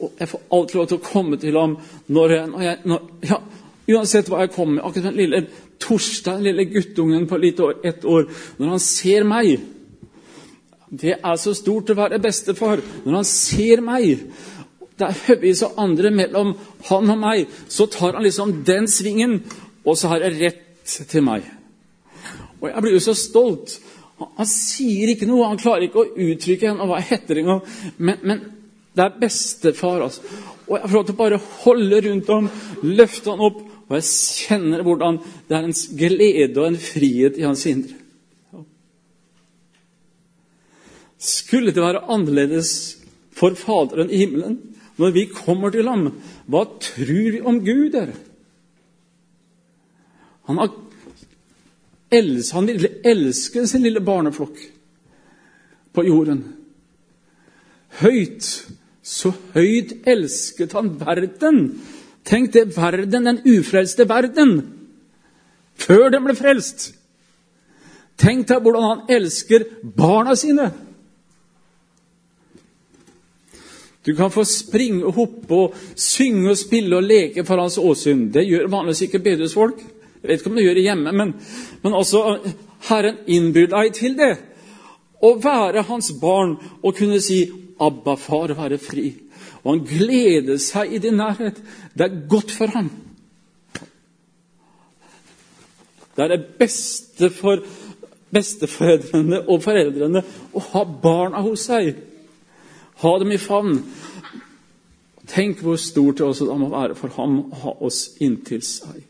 [SPEAKER 1] Og jeg får alt lov til å komme til ham når jeg, når jeg når, ja, Uansett hva jeg kommer med. Akkurat den lille Torstein, den lille guttungen på litt år, ett år. Når han ser meg Det er så stort å være bestefar. Når han ser meg det er høyvis og andre mellom han og meg, så tar han liksom den svingen, og så har jeg rett til meg. Og jeg blir jo så stolt. Han, sier ikke noe, han klarer ikke å uttrykke henne, og hva heter engang. Men, men det er bestefar, altså. Og jeg får lov til å bare holde rundt ham, løfte ham opp, og jeg kjenner hvordan det er en glede og en frihet i hans indre. Skulle det være annerledes for Faderen i himmelen når vi kommer til ham? Hva tror vi om Gud, dere? Han, har, han ville elske sin lille barneflokk på jorden. Høyt, så høyt elsket han verden. Tenk det, verden, den ufrelste verden, før den ble frelst. Tenk deg hvordan han elsker barna sine. Du kan få springe og hoppe og synge og spille og leke for hans åsyn. Det gjør vanligvis ikke bedehusfolk. Jeg vet ikke om det gjør det hjemme, men, men altså, Herren innbyr deg til det. Å være hans barn og kunne si 'Abba, far, være fri'. Og han gleder seg i din nærhet. Det er godt for ham. Det er det beste for besteforeldrene og foreldrene å ha barna hos seg. Ha dem i favn. Tenk hvor stort det også da må være for ham å ha oss inntil seg.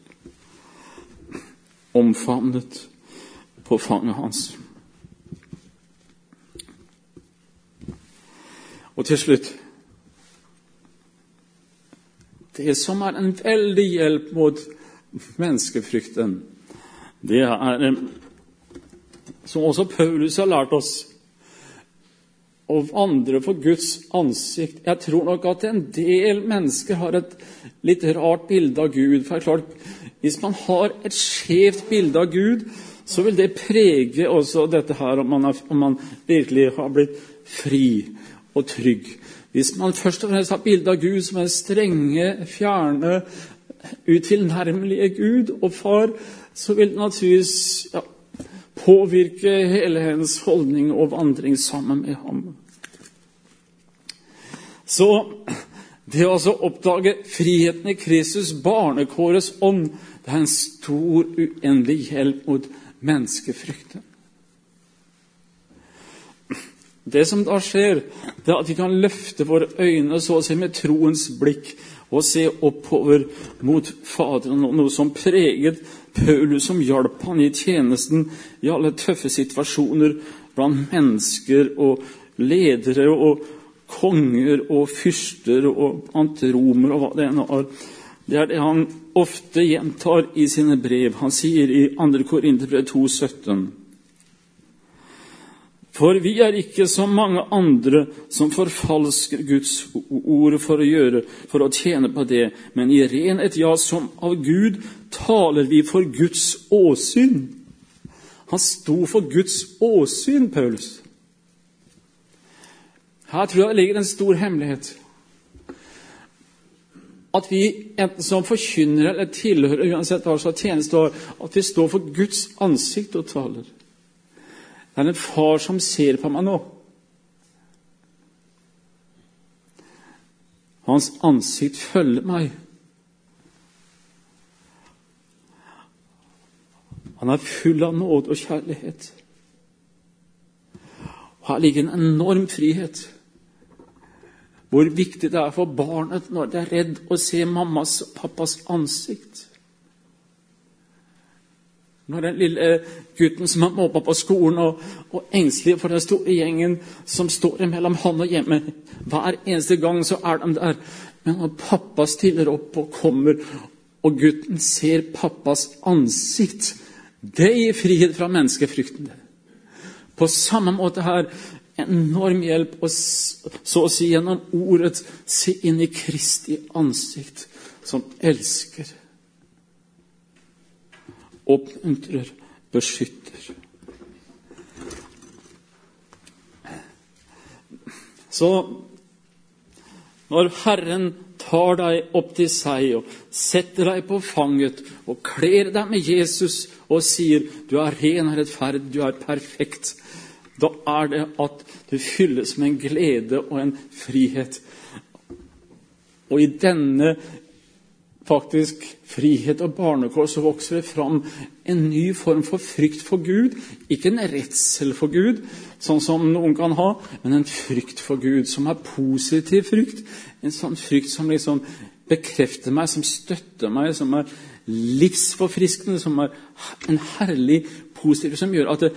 [SPEAKER 1] Omfavnet på fanget hans. Og til slutt Det som er en veldig hjelp mot menneskefrykten, det er Som også Paulus har lært oss å vandre for Guds ansikt. Jeg tror nok at en del mennesker har et litt rart bilde av Gud. For det er klart, Hvis man har et skjevt bilde av Gud, så vil det prege også dette her, om man, er, om man virkelig har blitt fri og trygg. Hvis man først og fremst har bilde av Gud som en strenge, fjerne, utilnærmelige Gud og far, så vil det naturligvis ja, påvirke hele hennes holdning og vandring sammen med ham. Så det å oppdage friheten i Kristus, barnekårets ånd, det er en stor, uendelig hjelp mot menneskefrykten. Det som da skjer, det er at vi kan løfte våre øyne så å si med troens blikk og se oppover mot Faderen, noe som preget Paulus som hjalp han i tjenesten i alle tøffe situasjoner blant mennesker og ledere og konger og fyrster og antiromer og hva det ene er. Det er det han ofte gjentar i sine brev. Han sier i 2. Korinterbrev 2,17.: For vi er ikke som mange andre som forfalsker Guds ord for å gjøre, for å tjene på det, men i renhet, ja, som av Gud taler vi for Guds åsyn. Han sto for Guds åsyn, Paulus. Her tror jeg det ligger en stor hemmelighet. At vi enten som forkynnere eller tilhører uansett hva slags tjeneste har, at vi står for Guds ansikt og taler. Det er en far som ser på meg nå. Hans ansikt følger meg. Han er full av nåde og kjærlighet. Og Her ligger en enorm frihet. Hvor viktig det er for barnet når det er redd å se mammas og pappas ansikt. Når den lille gutten som er mobba på skolen og, og engstelig for den store gjengen som står mellom han og hjemmet Hver eneste gang så er de der. Men når pappa stiller opp og kommer, og gutten ser pappas ansikt det gir frihet fra menneskefrykten. På samme måte her enorm hjelp å så å si gjennom ordet se inn i Kristi ansikt, som elsker, oppmuntrer, beskytter. Så når Herren tar deg opp til seg og setter deg på fanget og kler deg med Jesus og sier 'Du er ren og rettferdig, du er perfekt', da er det at du fylles med en glede og en frihet. Og i denne faktisk frihet og barnekår, så vokser det fram en ny form for frykt for Gud. Ikke en redsel for Gud, sånn som noen kan ha, men en frykt for Gud som er positiv frykt. En sånn frykt som liksom bekrefter meg, som støtter meg, som er livsforfriskende, som er en herlig positiv som gjør at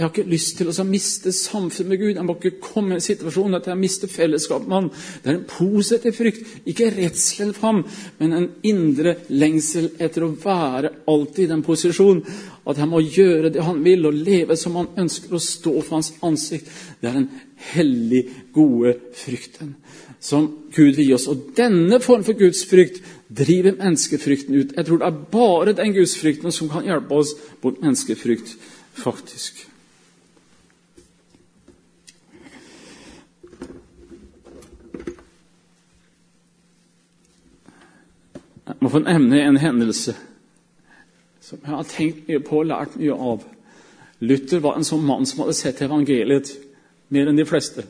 [SPEAKER 1] jeg har ikke lyst til å miste samfunnet med Gud. Jeg må ikke komme i en situasjon at jeg mister fellesskap med Han. Det er en positiv frykt. Ikke redselen for ham, men en indre lengsel etter å være alltid i den posisjonen at jeg må gjøre det han vil, og leve som han ønsker, og stå for hans ansikt. Det er den hellig, gode frykten som Gud vil gi oss. Og denne form for gudsfrykt driver menneskefrykten ut. Jeg tror det er bare den gudsfrykten som kan hjelpe oss mot menneskefrykt, faktisk. Jeg må få nevne en hendelse som jeg har tenkt mye på og lært mye av. Luther var en sånn mann som hadde sett evangeliet mer enn de fleste.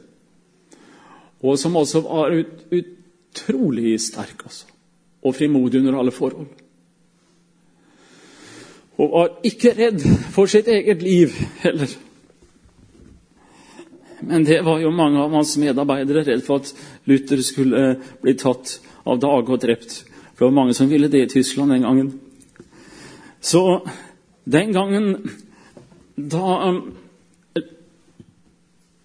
[SPEAKER 1] Og som også var ut, utrolig sterk altså. Og frimodig under alle forhold. Og var ikke redd for sitt eget liv heller. Men det var jo mange av hans medarbeidere redd for at Luther skulle bli tatt av dage og drept. For det var mange som ville det i Tyskland den gangen. Så den gangen da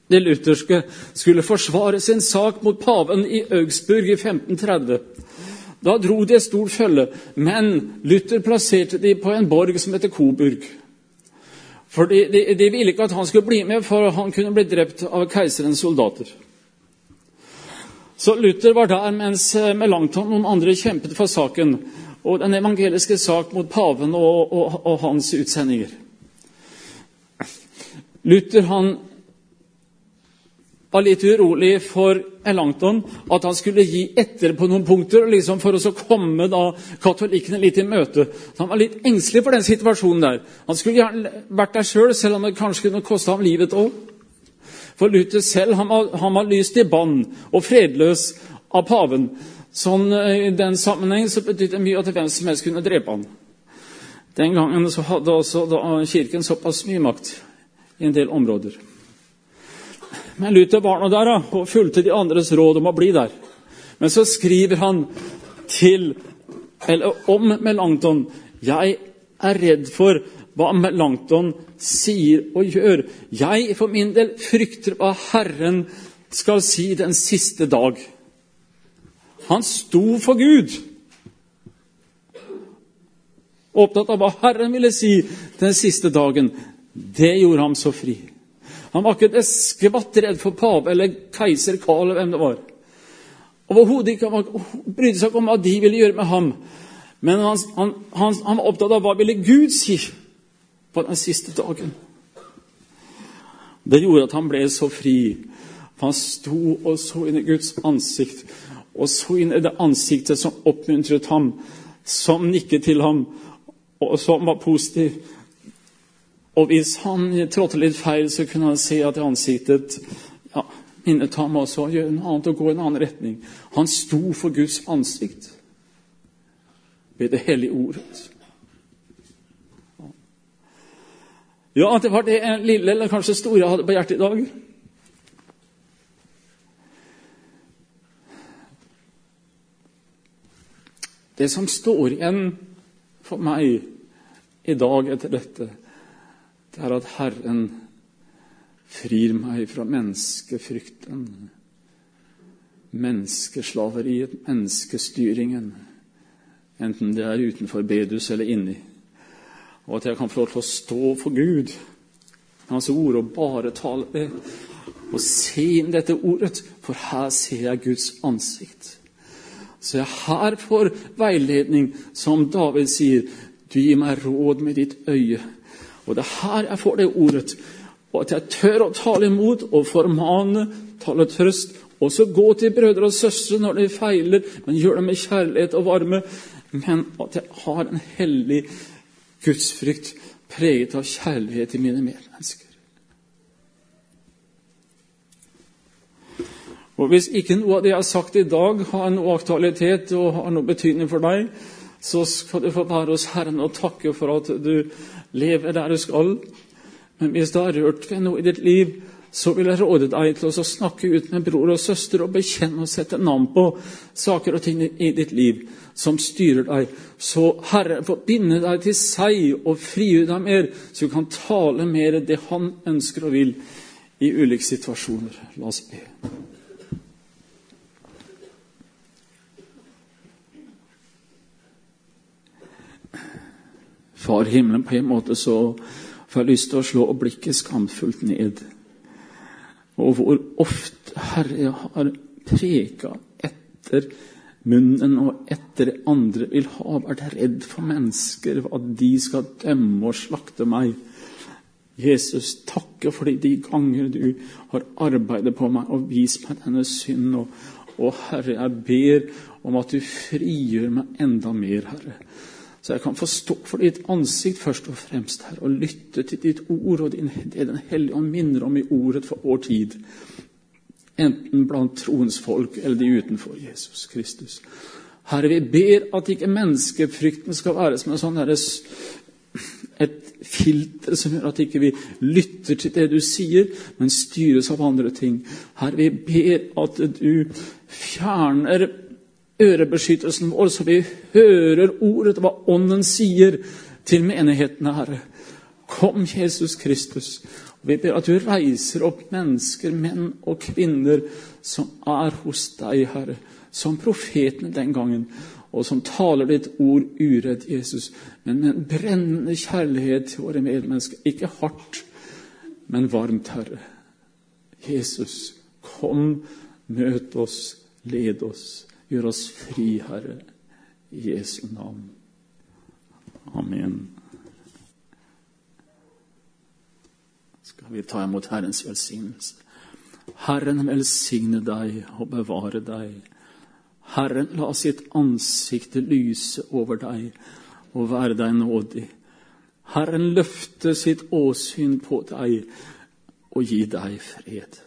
[SPEAKER 1] det lutherske skulle forsvare sin sak mot paven i Augsburg i 1530 da dro de et stort følge, men Luther plasserte de på en borg som heter Coburg. For de, de, de, ville ikke at han skulle bli med, for han kunne bli drept av keiserens soldater. Så Luther var der mens Melanchthon og noen andre kjempet for saken og den evangeliske sak mot paven og, og, og hans utsendinger. Luther han var litt urolig for Melanchthon, at han skulle gi etter på noen punkter liksom for å komme da katolikkene litt i møte. Så han var litt engstelig for den situasjonen der. Han skulle gjerne vært der sjøl, selv, selv om det kanskje kunne koste ham livet òg. For Luther selv han var, han var lyst i bann og fredløs av paven. Sånn, eh, I den sammenheng så betydde det mye at hvem som helst kunne drepe han. Den gangen så hadde også da, Kirken såpass mye makt i en del områder. Men Luther var nå der og fulgte de andres råd om å bli der. Men så skriver han til, eller om Melanchthon Jeg er redd for hva Melanchthon sier og gjør. Jeg for min del frykter hva Herren skal si den siste dag. Han sto for Gud. Opptatt av hva Herren ville si den siste dagen. Det gjorde ham så fri. Han var ikke et skvatt redd for pave eller keiser Karl eller hvem det var. Overhodet ikke. Han brydde seg ikke om hva de ville gjøre med ham. Men han, han, han, han var opptatt av hva ville Gud si på den siste dagen. Det gjorde at han ble så fri. For han sto og så inn i Guds ansikt, og så inn i det ansiktet som oppmuntret ham, som nikket til ham, og som var positiv. Og hvis han trådte litt feil, så kunne han se at ansiktet ja, minnet ham også å gjøre noe annet og gå i en annen retning. Han sto for Guds ansikt ved det hellige ordet. Ja, det var det lille eller kanskje store jeg hadde på hjertet i dag. Det som står igjen for meg i dag etter dette, det er at Herren frir meg fra menneskefrykten, menneskeslaveriet, menneskestyringen, enten det er utenfor bedus eller inni og at jeg kan få lov til å stå for Gud, Hans ord, og bare tale det. Og se inn dette ordet, for her ser jeg Guds ansikt. Så jeg her får veiledning, som David sier, du gir meg råd med ditt øye. Og det er her jeg får det ordet. Og at jeg tør å tale imot og formane, tale trøst. Også gå til brødre og søstre når de feiler, men gjør det med kjærlighet og varme. Men at jeg har en hellig gudsfrykt preget av kjærlighet til mine medmennesker. Og Hvis ikke noe av det jeg har sagt i dag, har noe aktualitet og har noe betydning for deg, så skal du få være hos Herren og takke for at du lever der du skal. Men hvis du har rørt ved noe i ditt liv, så vil jeg råde deg til å snakke ut med bror og søster og bekjenne og sette navn på saker og ting i ditt liv som styrer deg. Så Herre får binde deg til seg og frigjøre deg mer, så du kan tale mer det Han ønsker og vil i ulike situasjoner. La oss be. Far himmelen, på en måte så får jeg lyst til å slå blikket skamfullt ned. Og hvor ofte, Herre, har preka etter munnen og etter andre vil ha vært redd for mennesker, at de skal dømme og slakte meg. Jesus, takke for de ganger du har arbeidet på meg og vist meg denne synd. Og, og Herre, jeg ber om at du frigjør meg enda mer, Herre. Så jeg kan forstå for ditt ansikt først og fremst, Herre, og lytte til ditt ord og din, det Den hellige ånd minner om i ordet for vår tid. Enten blant troens folk eller de utenfor Jesus Kristus. Herre, vi ber at ikke menneskefrykten skal være som en sånn herre et filter som gjør at ikke vi lytter til det du sier, men styres av andre ting. Herre, vi ber at du fjerner ørebeskyttelsen vår, så vi hører ordet, hva Ånden sier til menighetene, Herre. Kom, Jesus Kristus. Og vi ber at du reiser opp mennesker, menn og kvinner, som er hos deg, Herre, som profetene den gangen, og som taler ditt ord uredd, Jesus, men med en brennende kjærlighet til våre medmennesker. Ikke hardt, men varmt, Herre. Jesus, kom, møt oss, led oss. Gjør oss fri, Herre, i Jesu navn. Amen. Skal vi ta imot Herrens velsignelse? Herren velsigne deg og bevare deg. Herren la sitt ansikt lyse over deg og være deg nådig. Herren løfte sitt åsyn på deg og gi deg fred.